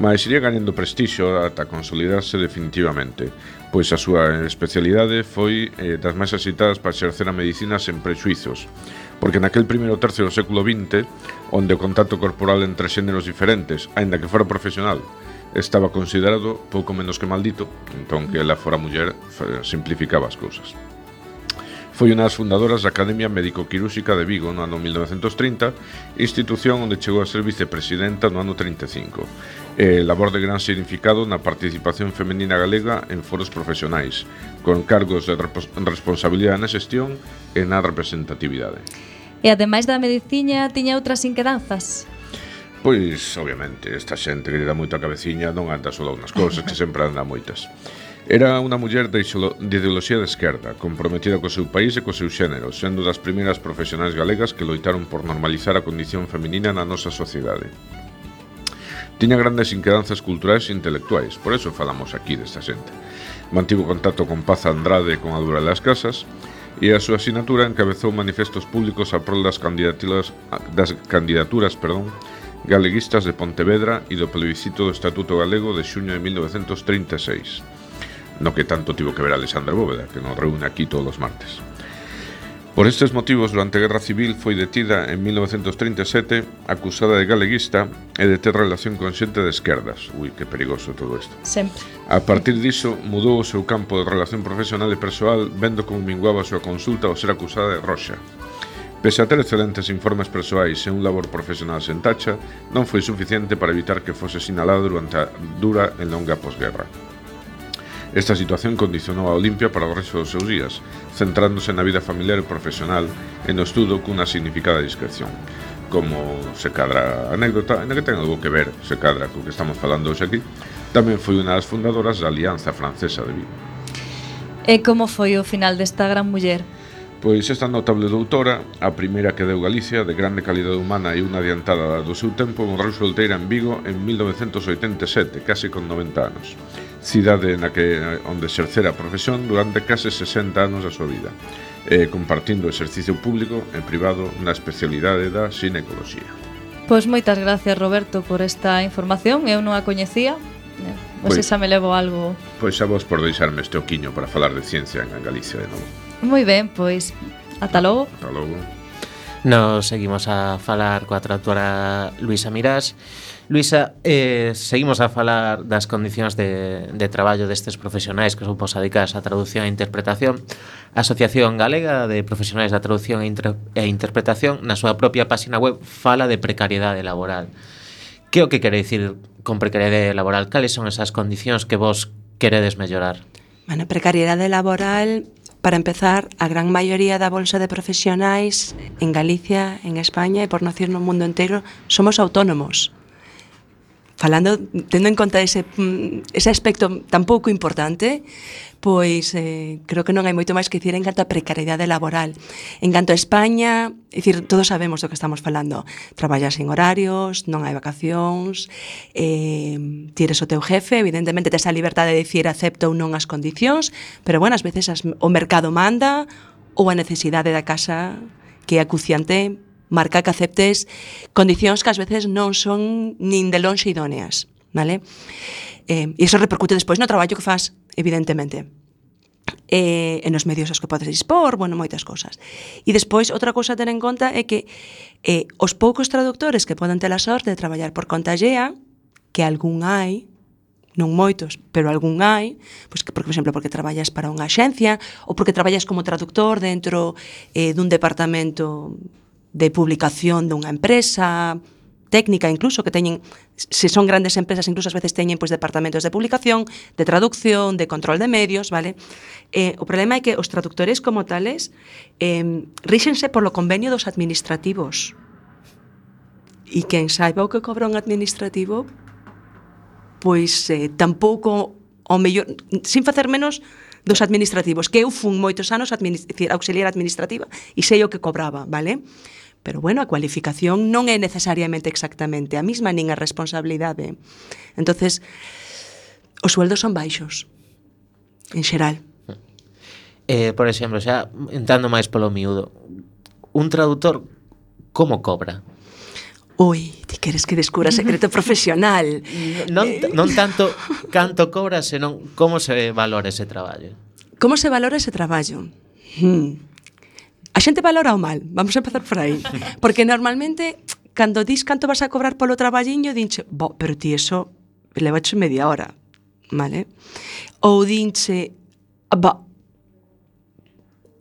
mas iría gañando prestixio ata consolidarse definitivamente, pois a súa especialidade foi eh, das máis axitadas para exercer a medicina sen prexuizos, porque naquel primeiro tercio do século XX, onde o contacto corporal entre xéneros diferentes, aínda que fora profesional, estaba considerado pouco menos que maldito, entón que ela fora muller simplificaba as cousas. Foi unha das fundadoras da Academia Médico-Quirúrxica de Vigo no ano 1930, institución onde chegou a ser vicepresidenta no ano 35. E labor de gran significado na participación femenina galega en foros profesionais, con cargos de responsabilidade na xestión e na representatividade. E ademais da medicina, tiña outras inquedanzas? Pois, obviamente, esta xente que lle dá moito a cabeciña non anda só unhas cousas, que sempre anda moitas. Era unha muller de ideoloxía de esquerda, comprometida co seu país e co seu xénero, sendo das primeiras profesionais galegas que loitaron por normalizar a condición feminina na nosa sociedade. Tiña grandes inquedanzas culturais e intelectuais, por eso falamos aquí desta xente. Mantivo contacto con Paz Andrade e con Adura das Casas, e a súa asinatura encabezou manifestos públicos a prol das candidaturas, das candidaturas perdón, galeguistas de Pontevedra e do plebiscito do Estatuto Galego de xuño de 1936, no que tanto tivo que ver Alexandra Bóveda, que nos reúne aquí todos os martes. Por estes motivos, durante a Guerra Civil foi detida en 1937, acusada de galeguista e de ter relación con xente de esquerdas. Ui, que perigoso todo isto. Sempre. A partir diso, mudou o seu campo de relación profesional e persoal, vendo como minguaba a súa consulta ao ser acusada de Roxa. Pese a ter excelentes informes persoais e un labor profesional sen tacha, non foi suficiente para evitar que fose sinalado durante a dura e longa posguerra. Esta situación condicionou a Olimpia para o resto dos seus días, centrándose na vida familiar e profesional e no estudo cunha significada discreción. Como se cadra a anécdota, na que ten algo que ver, se cadra co que estamos falando hoxe aquí, tamén foi unha das fundadoras da Alianza Francesa de Vigo. E como foi o final desta gran muller? Pois esta notable doutora, a primeira que deu Galicia, de grande calidade humana e unha adiantada do seu tempo, morreu solteira en Vigo en 1987, case con 90 anos. Cidade na que onde exercera a profesión durante case 60 anos da súa vida, e compartindo exercicio público e privado na especialidade da ginecoloxía. Pois moitas gracias, Roberto, por esta información. Eu non a coñecía, pois, pois xa me levo algo. Pois a vos por deixarme este oquiño para falar de ciencia en Galicia de novo. Moi ben, pois, ata logo. Ata logo. Nos seguimos a falar coa traductora Luisa Mirás. Luisa, eh, seguimos a falar das condicións de, de traballo destes profesionais que son posadicadas a traducción e interpretación. A Asociación Galega de Profesionais da Traducción e, Inter e Interpretación na súa propia páxina web fala de precariedade laboral. Que o que quere dicir con precariedade laboral? Cales son esas condicións que vos queredes mellorar? Bueno, precariedade laboral Para empezar, a gran maioría da bolsa de profesionais en Galicia, en España e por non decir no mundo entero somos autónomos falando, tendo en conta ese, mm, ese aspecto tan pouco importante, pois eh, creo que non hai moito máis que dicir en canto a precariedade laboral. En canto a España, é dicir, todos sabemos do que estamos falando. Traballas en horarios, non hai vacacións, eh, tires o teu jefe, evidentemente tes a liberdade de dicir acepto ou non as condicións, pero bueno, ás veces as, o mercado manda ou a necesidade da casa que é acuciante marca que aceptes condicións que ás veces non son nin de lonxe idóneas, vale? Eh, e iso repercute despois no traballo que faz, evidentemente eh, e nos medios aos que podes dispor, bueno, moitas cousas. E despois, outra cousa a ter en conta é que eh, os poucos traductores que poden ter a sorte de traballar por conta xea, que algún hai, non moitos, pero algún hai, pois que, por exemplo, porque traballas para unha axencia ou porque traballas como traductor dentro eh, dun departamento de publicación dunha empresa, técnica incluso que teñen se son grandes empresas incluso ás veces teñen pois departamentos de publicación, de traducción, de control de medios, vale? Eh, o problema é que os traductores como tales eh, ríxense polo convenio dos administrativos. E quen saiba o que cobra un administrativo pois eh, tampouco o mellor sin facer menos dos administrativos, que eu fun moitos anos administ auxiliar administrativa e sei o que cobraba, vale? Pero bueno, a cualificación non é necesariamente exactamente a mesma nin a responsabilidade. Entonces, os sueldos son baixos, en xeral. Eh, por exemplo, xa entrando máis polo miúdo, un traductor como cobra? Ui, ti queres que descubra secreto [LAUGHS] profesional. Non, non eh. tanto canto cobra, senón como se valora ese traballo. Como se valora ese traballo? Hmm. A xente valora o mal, vamos a empezar por aí. Porque normalmente, cando dis canto vas a cobrar polo traballiño, dinche, bo, pero ti eso levache media hora, vale? Ou dinche, bo,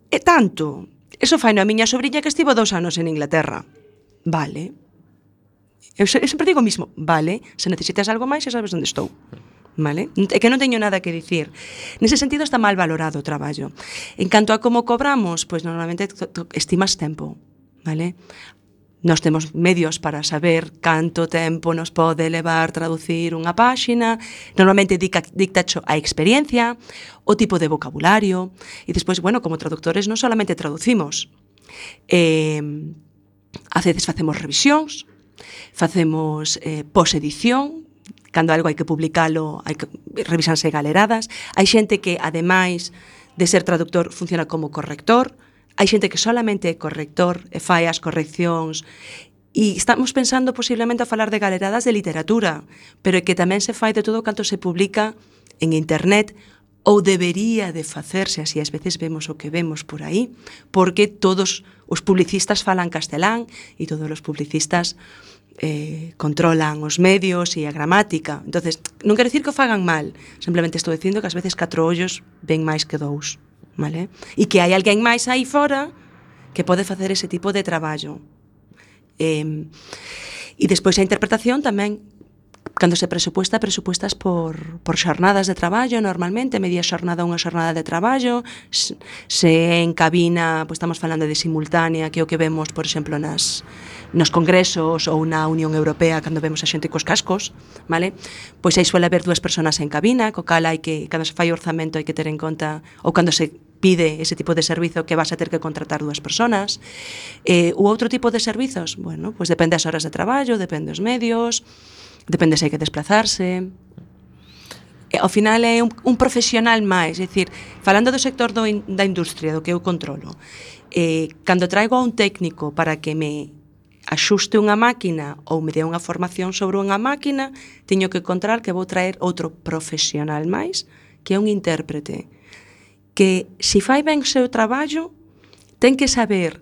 é tanto. Eso fai a miña sobrinha que estivo dous anos en Inglaterra. Vale. Eu, eu sempre digo o mismo, vale, se necesitas algo máis, xa sabes onde estou vale? É que non teño nada que dicir. Nese sentido está mal valorado o traballo. En canto a como cobramos, pois normalmente estimas tempo, vale? Nos temos medios para saber canto tempo nos pode levar traducir unha páxina, normalmente dica, dictacho a experiencia, o tipo de vocabulario, e despois, bueno, como traductores non solamente traducimos, eh, a veces facemos revisións, facemos eh, posedición, cando algo hai que publicalo, hai que revisanse galeradas, hai xente que ademais de ser traductor funciona como corrector, hai xente que solamente é corrector e fai as correccións. E estamos pensando posiblemente a falar de galeradas de literatura, pero é que tamén se fai de todo canto se publica en internet ou debería de facerse, así ás veces vemos o que vemos por aí, porque todos os publicistas falan castelán e todos os publicistas eh, controlan os medios e a gramática. entonces non quero dicir que o fagan mal, simplemente estou dicindo que ás veces catro ollos ven máis que dous, vale? E que hai alguén máis aí fora que pode facer ese tipo de traballo. Eh, e despois a interpretación tamén cando se presupuesta, presupuestas por, por xornadas de traballo, normalmente, media xornada, unha xornada de traballo, se en cabina, pois pues estamos falando de simultánea, que é o que vemos, por exemplo, nas, nos congresos ou na Unión Europea cando vemos a xente cos cascos, vale? Pois aí suele haber dúas persoas en cabina, co cal hai que cando se fai orzamento hai que ter en conta ou cando se pide ese tipo de servizo que vas a ter que contratar dúas persoas. Eh, ou outro tipo de servizos, bueno, pois depende das horas de traballo, depende os medios, depende se hai que desplazarse. E, ao final é un, un profesional máis, é dicir, falando do sector do, in, da industria, do que eu controlo, eh, cando traigo a un técnico para que me axuste unha máquina ou me dé unha formación sobre unha máquina, teño que encontrar que vou traer outro profesional máis, que é un intérprete, que se fai ben o seu traballo, ten que saber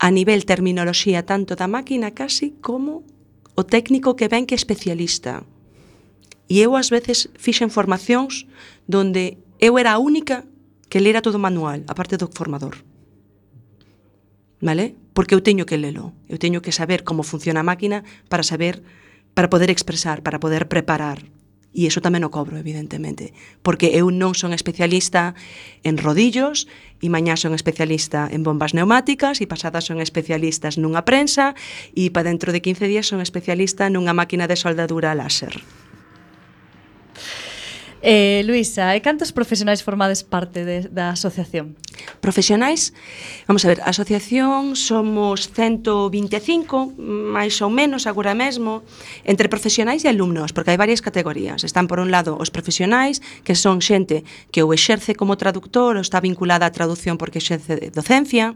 a nivel terminoloxía tanto da máquina casi como o técnico que ven que é especialista. E eu ás veces fixen formacións donde eu era a única que lera todo o manual, a parte do formador. Vale? porque eu teño que lelo, eu teño que saber como funciona a máquina para saber para poder expresar, para poder preparar. E iso tamén o cobro, evidentemente, porque eu non son especialista en rodillos e mañá son especialista en bombas neumáticas e pasadas son especialistas nunha prensa e para dentro de 15 días son especialista nunha máquina de soldadura láser. Eh, Luisa, e cantos profesionais formades parte de, da asociación? Profesionais? Vamos a ver, a asociación somos 125, máis ou menos agora mesmo, entre profesionais e alumnos, porque hai varias categorías. Están por un lado os profesionais, que son xente que o exerce como traductor, ou está vinculada á traducción porque exerce docencia,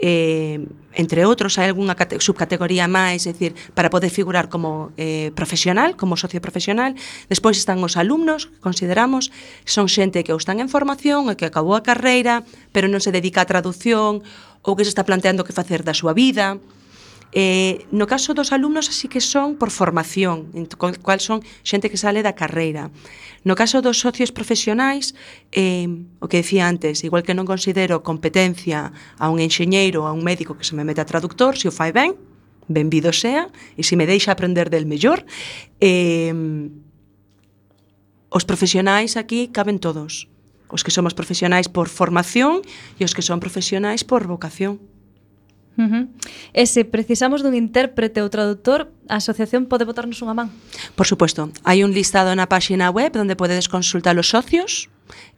eh, entre outros hai algunha subcategoría máis, é dicir, para poder figurar como eh, profesional, como socio profesional. Despois están os alumnos, consideramos son xente que ou están en formación e que acabou a carreira, pero non se dedica a traducción ou que se está planteando que facer da súa vida. Eh, no caso dos alumnos así que son por formación, en cual son xente que sale da carreira. No caso dos socios profesionais, eh, o que decía antes, igual que non considero competencia a un enxeñeiro ou a un médico que se me meta a traductor, se o fai ben, benvido sea, e se me deixa aprender del mellor, eh, Os profesionais aquí caben todos. Os que somos profesionais por formación e os que son profesionais por vocación. Uh -huh. E se precisamos dun intérprete ou traductor, a asociación pode botarnos unha man? Por suposto. Hai un listado na páxina web onde podedes consultar os socios,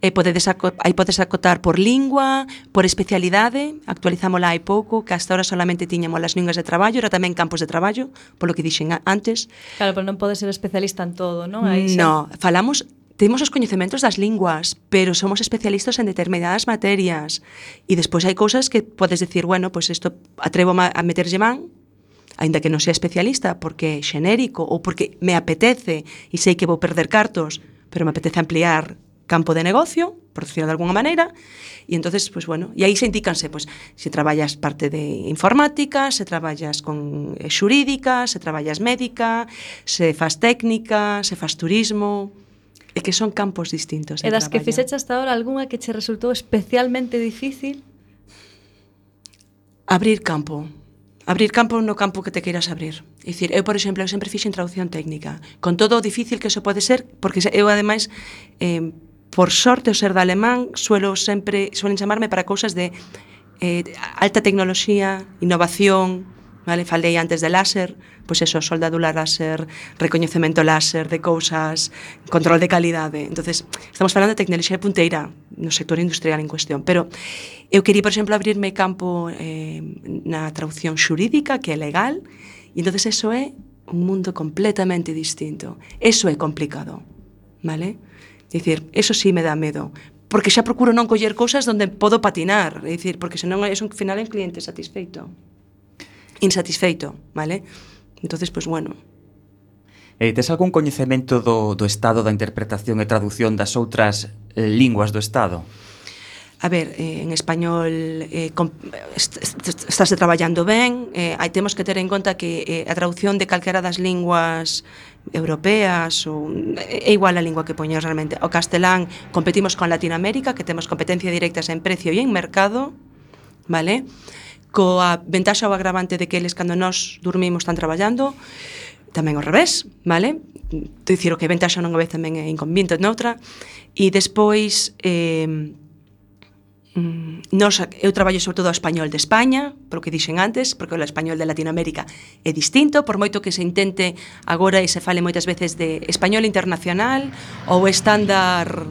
E podedes aí podes acotar por lingua, por especialidade, actualizámola hai pouco, que hasta ahora solamente tiñamos as linguas de traballo, era tamén campos de traballo, polo que dixen antes. Claro, pero non podes ser especialista en todo, non? Aí no, falamos temos os coñecementos das linguas, pero somos especialistas en determinadas materias. E despois hai cousas que podes decir, bueno, pois pues isto atrevo a meterlle man, aínda que non sea especialista, porque é xenérico ou porque me apetece e sei que vou perder cartos, pero me apetece ampliar campo de negocio, por decirlo de alguna maneira, e entonces, pues bueno, e aí se indícanse, pues, se traballas parte de informática, se traballas con eh, xurídica, se traballas médica, se faz técnica, se faz turismo, e que son campos distintos. E das traballo. que fixeche hasta ahora algunha que che resultou especialmente difícil? Abrir campo. Abrir campo no campo que te queiras abrir. É dicir, eu, por exemplo, eu sempre fixen traducción técnica, con todo o difícil que eso pode ser, porque eu, ademais, eh, por sorte o ser de alemán suelo sempre suelen chamarme para cousas de eh, alta tecnoloxía, innovación, vale? Falei antes de láser, pois eso, soldadura láser, recoñecemento láser de cousas, control de calidade. Entonces, estamos falando de tecnoloxía punteira no sector industrial en cuestión, pero eu quería, por exemplo, abrirme campo eh, na traducción xurídica, que é legal, e entonces eso é un mundo completamente distinto. Eso é complicado, vale? Dicir, eso sí me dá medo, porque xa procuro non coller cousas onde podo patinar, é dicir, porque senón é un final en cliente satisfeito. Insatisfeito, vale? Entonces, pois pues, bueno. Eh, tes algún coñecemento do, do estado da interpretación e traducción das outras eh, linguas do estado? A ver, eh, en español eh, com, est est estáse traballando ben, eh, hai temos que ter en conta que eh, a traducción de calquera das linguas europeas ou é igual a lingua que poñemos realmente. O castelán competimos con Latinoamérica, que temos competencia directas en precio e en mercado, vale? Coa ventaxa ou agravante de que eles cando nós dormimos están traballando, tamén ao revés, vale? Dicir o que ventaxa non a vez tamén é inconveniente noutra, e despois eh, Mm, nos, eu traballo sobre todo o español de España, polo que dixen antes, porque o español de Latinoamérica é distinto, por moito que se intente agora e se fale moitas veces de español internacional ou estándar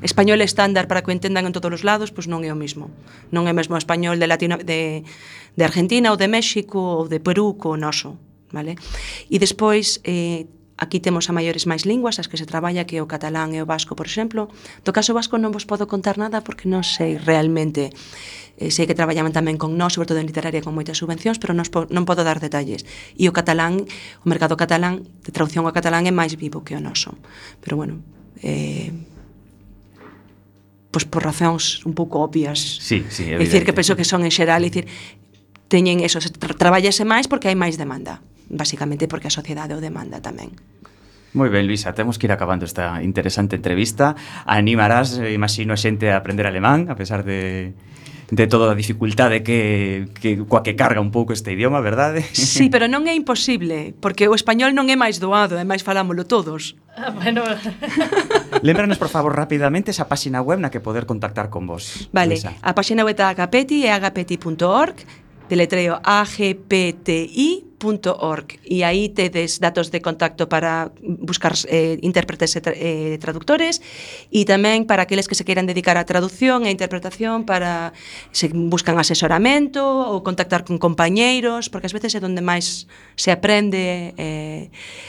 español estándar para que o entendan en todos os lados, pois non é o mismo. Non é mesmo o español de, Latino, de, de Argentina ou de México ou de Perú co noso. Vale? E despois eh, Aquí temos a maiores máis linguas, as que se traballa que é o catalán e o vasco, por exemplo. Do caso vasco non vos podo contar nada porque non sei realmente eh, sei que traballaban tamén con nós, sobre todo en literaria con moitas subvencións, pero non, non podo dar detalles. E o catalán, o mercado catalán, de traducción ao catalán é máis vivo que o noso. Pero bueno, eh, pois por razóns un pouco obvias. Sí, sí, é dicir, que penso que son en xeral, dicir, teñen eso, se tra traballase máis porque hai máis demanda basicamente porque a sociedade o demanda tamén. Moi ben, Luisa, temos que ir acabando esta interesante entrevista. Animarás, eh, imagino, a xente a aprender alemán, a pesar de de toda a dificultade que, que coa que carga un pouco este idioma, verdade? Sí, pero non é imposible, porque o español non é máis doado, é máis falámolo todos. Ah, bueno. [LAUGHS] Lembranos, por favor, rapidamente esa páxina web na que poder contactar con vos. Vale, Luisa. a páxina web da Agapeti é agapeti.org, deletreo agpti www.cultura.org e aí tedes datos de contacto para buscar eh, intérpretes e tra eh, traductores e tamén para aqueles que se queiran dedicar á traducción e interpretación para se buscan asesoramento ou contactar con compañeiros porque ás veces é donde máis se aprende eh,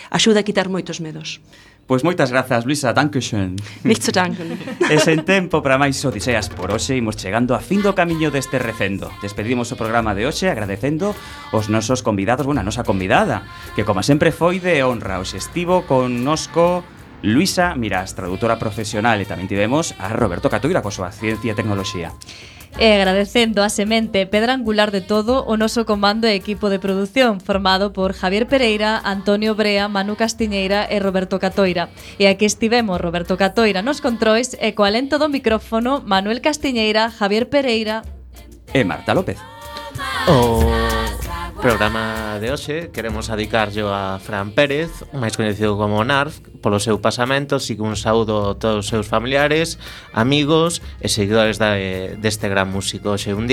axuda a quitar moitos medos. Pois moitas grazas, Luisa, dankeschön. Nicht zu danken. [LAUGHS] e sen tempo para máis odiseas por hoxe, imos chegando a fin do camiño deste recendo. Despedimos o programa de hoxe agradecendo os nosos convidados, bueno, a nosa convidada, que como sempre foi de honra, hoxe estivo connosco Luisa Mirás, traductora profesional, e tamén tivemos a Roberto Catoira coa súa ciencia e tecnoloxía e agradecendo a semente pedra angular de todo o noso comando e equipo de produción formado por Javier Pereira, Antonio Brea, Manu Castiñeira e Roberto Catoira. E aquí estivemos Roberto Catoira nos controis e co alento do micrófono Manuel Castiñeira, Javier Pereira e Marta López. Oh. Programa de hoxe queremos adicarlo a Fran Pérez, máis coñecido como Narf, polo seu pasamento, así que un saúdo a todos os seus familiares, amigos e seguidores da, eh, deste gran músico. Hoxe un día